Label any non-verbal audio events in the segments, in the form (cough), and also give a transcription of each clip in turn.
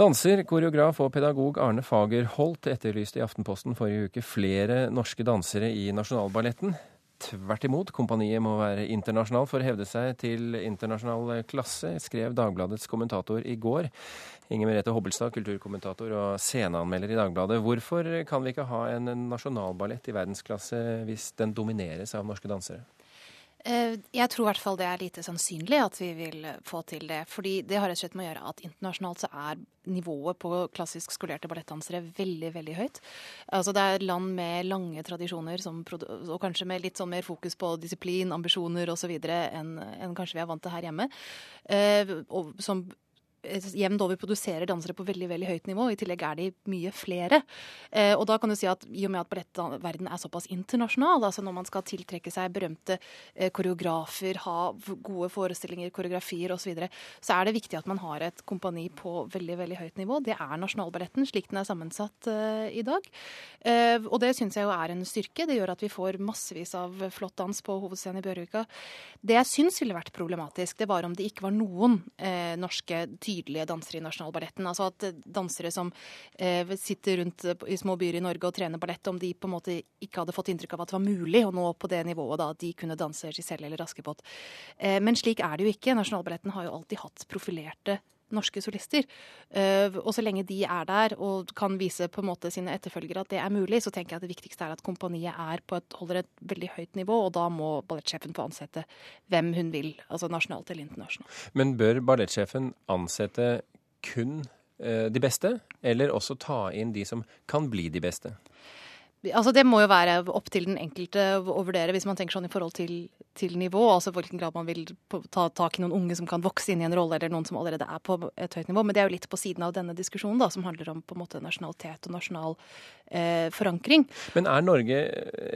Danser, koreograf og pedagog Arne Fagerholt etterlyste i Aftenposten forrige uke flere norske dansere i Nasjonalballetten. Tvert imot, kompaniet må være internasjonalt for å hevde seg til internasjonal klasse, skrev Dagbladets kommentator i går. Inger Merete Hobbelstad, kulturkommentator og sceneanmelder i Dagbladet. Hvorfor kan vi ikke ha en nasjonalballett i verdensklasse hvis den domineres av norske dansere? Eh, jeg tror i hvert fall det er lite sannsynlig at vi vil få til det. fordi det har rett og slett med å gjøre at internasjonalt så er nivået på klassisk skolerte ballettdansere veldig veldig høyt. Altså Det er land med lange tradisjoner som, og kanskje med litt sånn mer fokus på disiplin, ambisjoner osv. enn en kanskje vi er vant til her hjemme. Eh, og som jevnt over produserer dansere på veldig veldig høyt nivå. I tillegg er de mye flere. Eh, og da kan du si at i og med at ballettverdenen er såpass internasjonal, altså når man skal tiltrekke seg berømte eh, koreografer, ha gode forestillinger, koreografier osv., så, videre, så er det viktig at man har et kompani på veldig veldig høyt nivå. Det er Nasjonalballetten slik den er sammensatt eh, i dag. Eh, og det syns jeg jo er en styrke. Det gjør at vi får massevis av flott dans på hovedscenen i Bjørvika. Det jeg syns ville vært problematisk, det var om det ikke var noen eh, norske typer tydelige dansere i Nasjonalballetten. Altså at eh, dansere som eh, sitter rundt eh, i små byer i Norge og trener ballett, om de på en måte ikke hadde fått inntrykk av at det var mulig å nå på det nivået da de kunne danse Giselle eller Askepott. Eh, men slik er det jo ikke. Nasjonalballetten har jo alltid hatt profilerte norske solister. Uh, og så lenge de er der og kan vise på en måte sine etterfølgere at det er mulig, så tenker jeg at det viktigste er at kompaniet er på et, holder et veldig høyt nivå, og da må ballettsjefen få ansette hvem hun vil, altså nasjonalt eller internasjonalt. Men bør ballettsjefen ansette kun uh, de beste, eller også ta inn de som kan bli de beste? Altså Det må jo være opp til den enkelte å vurdere, hvis man tenker sånn i forhold til, til nivå. altså Hvilken grad man vil ta tak i noen unge som kan vokse inn i en rolle, eller noen som allerede er på et høyt nivå. Men det er jo litt på siden av denne diskusjonen, da, som handler om på en måte nasjonalitet og nasjonal eh, forankring. Men er Norge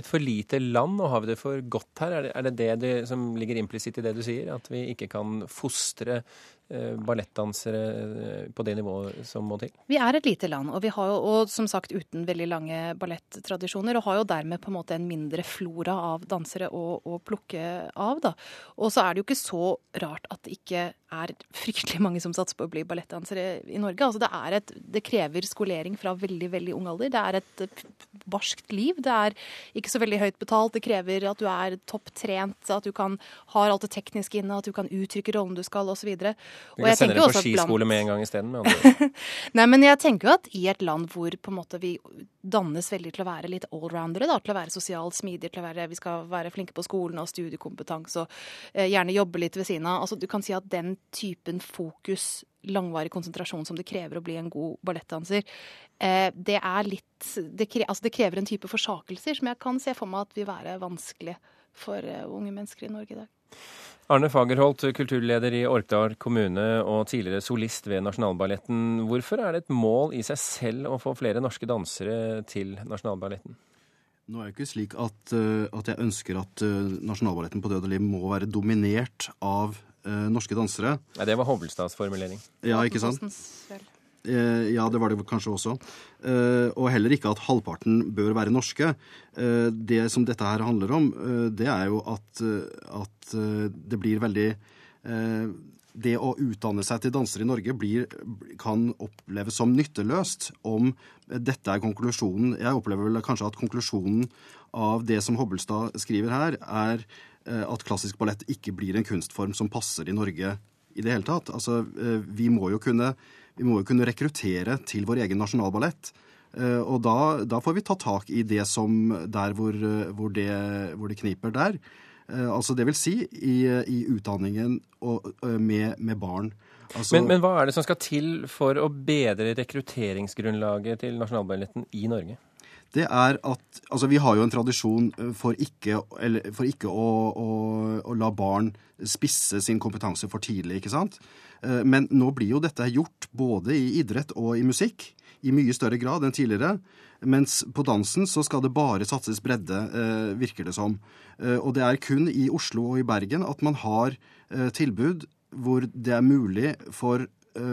et for lite land, og har vi det for godt her? Er det er det, det, du, som ligger implisitt i det du sier? At vi ikke kan fostre Eh, ballettdansere eh, på det nivået som må til? Vi er et lite land, og vi har jo, og som sagt uten veldig lange ballettradisjoner, og har jo dermed på en måte en mindre flora av dansere å, å plukke av. da. Og så er det jo ikke så rart at ikke er fryktelig mange som satser på å bli ballettdansere i Norge. Altså det, et, det krever skolering fra veldig veldig ung alder. Det er et barskt liv. Det er ikke så veldig høyt betalt. Det krever at du er topptrent, at du kan, har alt det tekniske inne, at du kan uttrykke rollen du skal osv. Du kan sende deg på skiskole med en gang isteden? (laughs) Nei, men jeg tenker jo at i et land hvor på en måte vi dannes veldig til å være litt allroundere, da, til å være sosialt smidige, til å være, vi skal være flinke på skolen og studiekompetanse og eh, gjerne jobbe litt ved siden av. Altså, du kan si at den typen fokus, langvarig konsentrasjon som det krever å bli en god ballettdanser, eh, det er litt det, krever, altså, det krever en type forsakelser som jeg kan se for meg at vil være vanskelig for uh, unge mennesker i Norge i dag. Arne Fagerholt, kulturleder i Orkdal kommune og tidligere solist ved Nasjonalballetten. Hvorfor er det et mål i seg selv å få flere norske dansere til Nasjonalballetten? Nå er det ikke slik at, uh, at jeg ønsker at uh, Nasjonalballetten på død og liv må være dominert av uh, norske dansere. Nei, Det var Hovelstads formulering. Ja, ikke sant? Eh, ja, det var det kanskje også. Eh, og heller ikke at halvparten bør være norske. Eh, det som dette her handler om, det er jo at, at det blir veldig det å utdanne seg til danser i Norge blir, kan oppleves som nytteløst om dette er konklusjonen. Jeg opplever vel kanskje at konklusjonen av det som Hobbelstad skriver her, er at klassisk ballett ikke blir en kunstform som passer i Norge i det hele tatt. Altså, vi må jo kunne må jo kunne rekruttere til vår egen nasjonalballett. Eh, og da, da, får vi ta tak i det som der hvor, hvor, det, hvor det, kniper der. Eh, altså det vil si i, i utdanningen og, med, med barn. Altså, men, men, hva er det som skal til for å bedre rekrutteringsgrunnlaget til nasjonalballetten i Norge? Det er at Altså, vi har jo en tradisjon for ikke, for ikke å, å, å la barn spisse sin kompetanse for tidlig, ikke sant? Eh, men nå blir jo dette gjort både i idrett og i musikk i mye større grad enn tidligere. Mens på dansen så skal det bare satses bredde, eh, virker det som. Eh, og det er kun i Oslo og i Bergen at man har tilbud hvor det er mulig for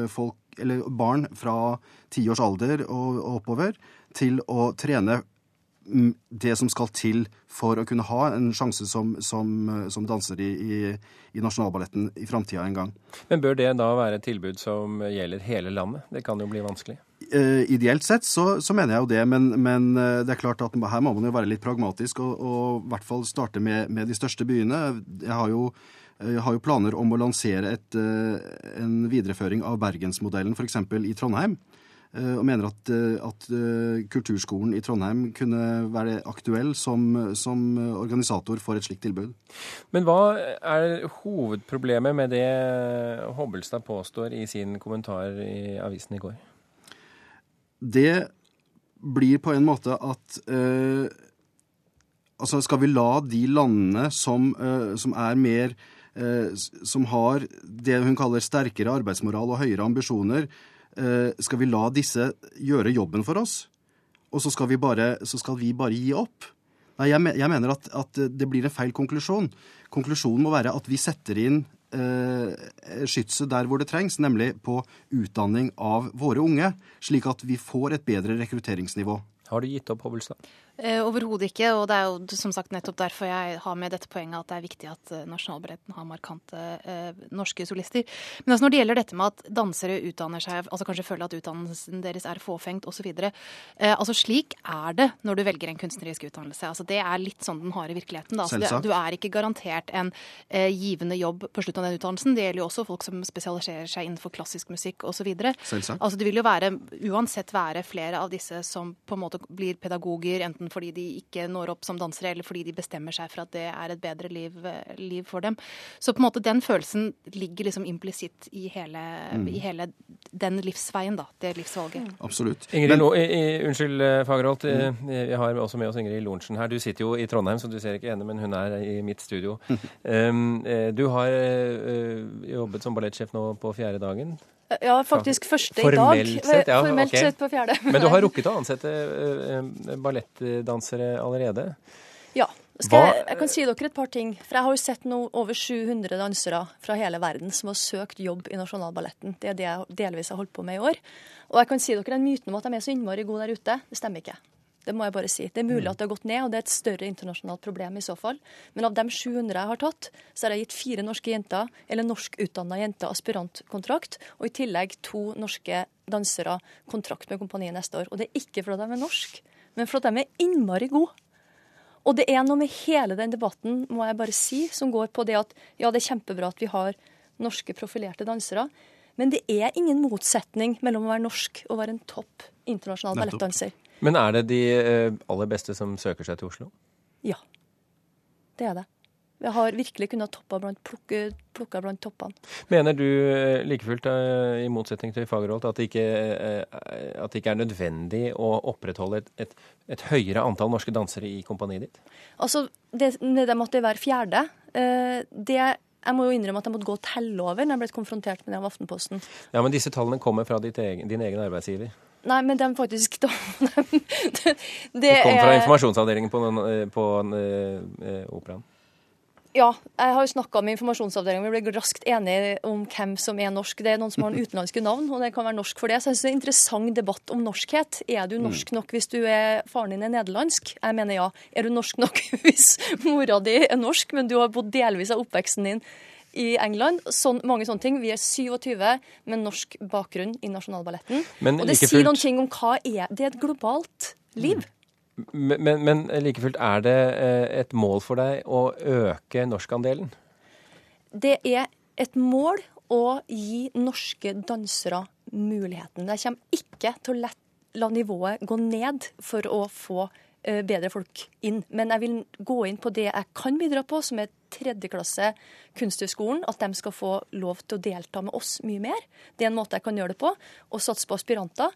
folk, eller barn fra ti års alder og oppover til å trene det som skal til for å kunne ha en sjanse som, som, som danser i, i, i Nasjonalballetten i framtida en gang. Men bør det da være et tilbud som gjelder hele landet? Det kan jo bli vanskelig. Uh, ideelt sett så, så, mener jeg jo det, men, men, det er klart at her må man jo være litt pragmatisk og, og i hvert fall starte med, med de største byene. Jeg har jo har jo planer om å lansere et, en videreføring av bergensmodellen f.eks. i Trondheim. Eh, og mener at, eh, at, eh, kulturskolen i Trondheim kunne være aktuell som, som, organisator for et slikt tilbud. Men hva er hovedproblemet med det Hobbelstad påstår i sin kommentar i avisen i går? Det blir på en måte at eh, Altså, skal vi la de landene som, eh, som er mer eh, Som har det hun kaller sterkere arbeidsmoral og høyere ambisjoner, Eh, skal vi la disse gjøre jobben for oss, og så skal vi bare, skal vi bare gi opp? Nei, jeg mener at, at, det blir en feil konklusjon. Konklusjonen må være at vi setter inn eh, skytset der hvor det trengs, nemlig på utdanning av våre unge, slik at vi får et bedre rekrutteringsnivå. Har du gitt opp Hobbelstad? Eh, Overhodet ikke. Og det er jo som sagt nettopp derfor jeg har med dette poenget at det er viktig at eh, Nasjonalballetten har markante eh, norske solister. Men altså når det gjelder dette med at dansere utdanner seg, altså kanskje føler at utdannelsen deres er fåfengt osv. Eh, altså slik er det når du velger en kunstnerisk utdannelse. Altså det er litt sånn den harde virkeligheten. Da. Altså, det, du er ikke garantert en eh, givende jobb på slutten av den utdannelsen. Det gjelder jo også folk som spesialiserer seg innenfor klassisk musikk osv. Altså det vil jo være, uansett være flere av disse som på en måte blir pedagoger, enten fordi de ikke når opp som dansere, eller fordi de bestemmer seg for at det er et bedre liv, liv for dem. Så på en måte den følelsen ligger liksom implisitt i, mm. i, hele den livsveien, da. Det livsvalget. Mm. Absolutt. Ingrid, Men, i, i, unnskyld, eh, Fagerholt. Mm. Vi har også med oss Ingrid Lorentzen her. Du sitter jo i Trondheim, så du ser ikke henne, men hun er i mitt studio. um, (laughs) du har uh, jobbet som ballettsjef nå på fjerde dagen. Ja, faktisk første Formelt i dag. Sett, ja, Formelt okay. sett på fjerde. Men du har (laughs) rukket å ansette uh, ballettdansere allerede? Ja. Jeg, jeg, kan si dere et par ting. For jeg har jo sett nå over 700 dansere fra hele verden som har søkt jobb i Nasjonalballetten. Det er det jeg delvis har holdt på med i år. Og jeg kan si dere den myten om at de er så innmari gode der ute. Det stemmer ikke. Det må jeg bare si. Det er mulig mm. at det har gått ned, og det er et større internasjonalt problem i så fall. Men av de 700 jeg har tatt, så har jeg gitt fire norske jenter, eller norskutdanna jenter, aspirantkontrakt, og i tillegg to norske dansere kontrakt med kompaniet neste år. Og det er ikke fordi de er norske, men for at de er innmari gode. Og det er noe med hele den debatten, må jeg bare si, som går på det at ja, det er kjempebra at vi har norske profilerte dansere, men det er ingen motsetning mellom å være norsk og være en topp internasjonal ballettdanser. Men er det de eh, aller beste som søker seg til Oslo? Ja, det er det. Vi har virkelig kunnet blant, plukke, plukka blant toppene. Mener du eh, like fullt, eh, i motsetning til Fagerholt, at det ikke, at det ikke er nødvendig å opprettholde et, et, et, høyere antall norske dansere i kompaniet ditt? Altså, det, det måtte være fjerde. Det jeg må jo innrømme at jeg måtte gå og telle over når jeg ble konfrontert med det av Aftenposten. Ja, Men disse tallene kommer fra egen, din egen arbeidsgiver? Nei, men de faktisk de, (laughs) det, det kom fra informasjonsavdelingen på, på operaen? Ja, jeg har jo snakka med informasjonsavdelingen. Vi ble raskt enige om hvem som er norsk. Det er noen som har en utenlandske navn, og det kan være norsk for det. Så jeg synes det er en interessant debatt om norskhet. Er du norsk nok hvis du er faren din er nederlandsk? Jeg mener ja. Er du norsk nok (laughs) hvis mora di er norsk, men du har bodd delvis av oppveksten din i England. Sånn, mange sånne ting. Vi er 27 med norsk bakgrunn i Nasjonalballetten. og det sier noen ting om hva er Det er et globalt liv. Men, men, like fullt, er det eh, et mål for deg å øke norskandelen? Det er et mål å gi norske dansere muligheten. Jeg kommer ikke til å la nivået gå ned for å få Eh, bedre folk inn. Men jeg vil gå inn på det jeg kan bidra på, som er tredjeklasse Kunsthøgskolen. At de skal få lov til å delta med oss mye mer. Det er en måte jeg kan gjøre det på. Og satse på aspiranter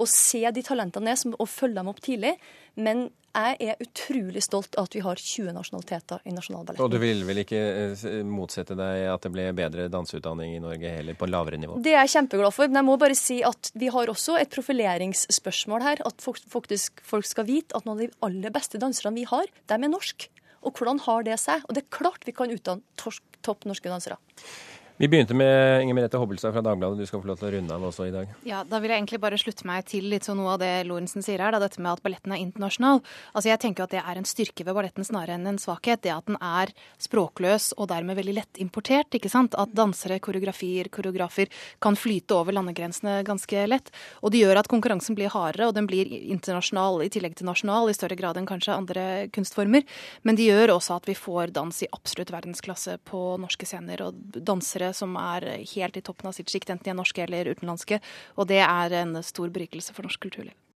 og se de talentene som, og følge dem opp tidlig. Men jeg er utrolig stolt av at vi har 20 nasjonaliteter i Nasjonalballetten. Og du vil vel ikke eh, motsette deg at det ble bedre danseutdanning i Norge heller, på lavere nivå? Det er jeg kjempeglad for. Men jeg må bare si at vi har også et profileringsspørsmål her. At faktisk folk skal vite at noen av de aller beste danserne vi har, de er norsk. Og hvordan har det seg? Og det er klart vi kan utdanne topp norske dansere. Vi begynte med Inger Merete Hobbelstad fra Dagbladet. Du skal få lov til å runde av også i dag. Ja, Da vil jeg egentlig bare slutte meg til litt sånn noe av det Lorentzen sier her, da, dette med at balletten er internasjonal. Altså Jeg tenker at det er en styrke ved balletten snarere enn en svakhet. Det at den er språkløs og dermed veldig lett importert. ikke sant? At dansere, koreografier, koreografer kan flyte over landegrensene ganske lett. Og det gjør at konkurransen blir hardere, og den blir internasjonal i tillegg til nasjonal i større grad enn kanskje andre kunstformer. Men det gjør også at vi får dans i absolutt verdensklasse på norske scener, og dansere som er helt i toppen av sitt sjikt, enten de er norske eller utenlandske. Og det er en stor berikelse for norsk kulturliv.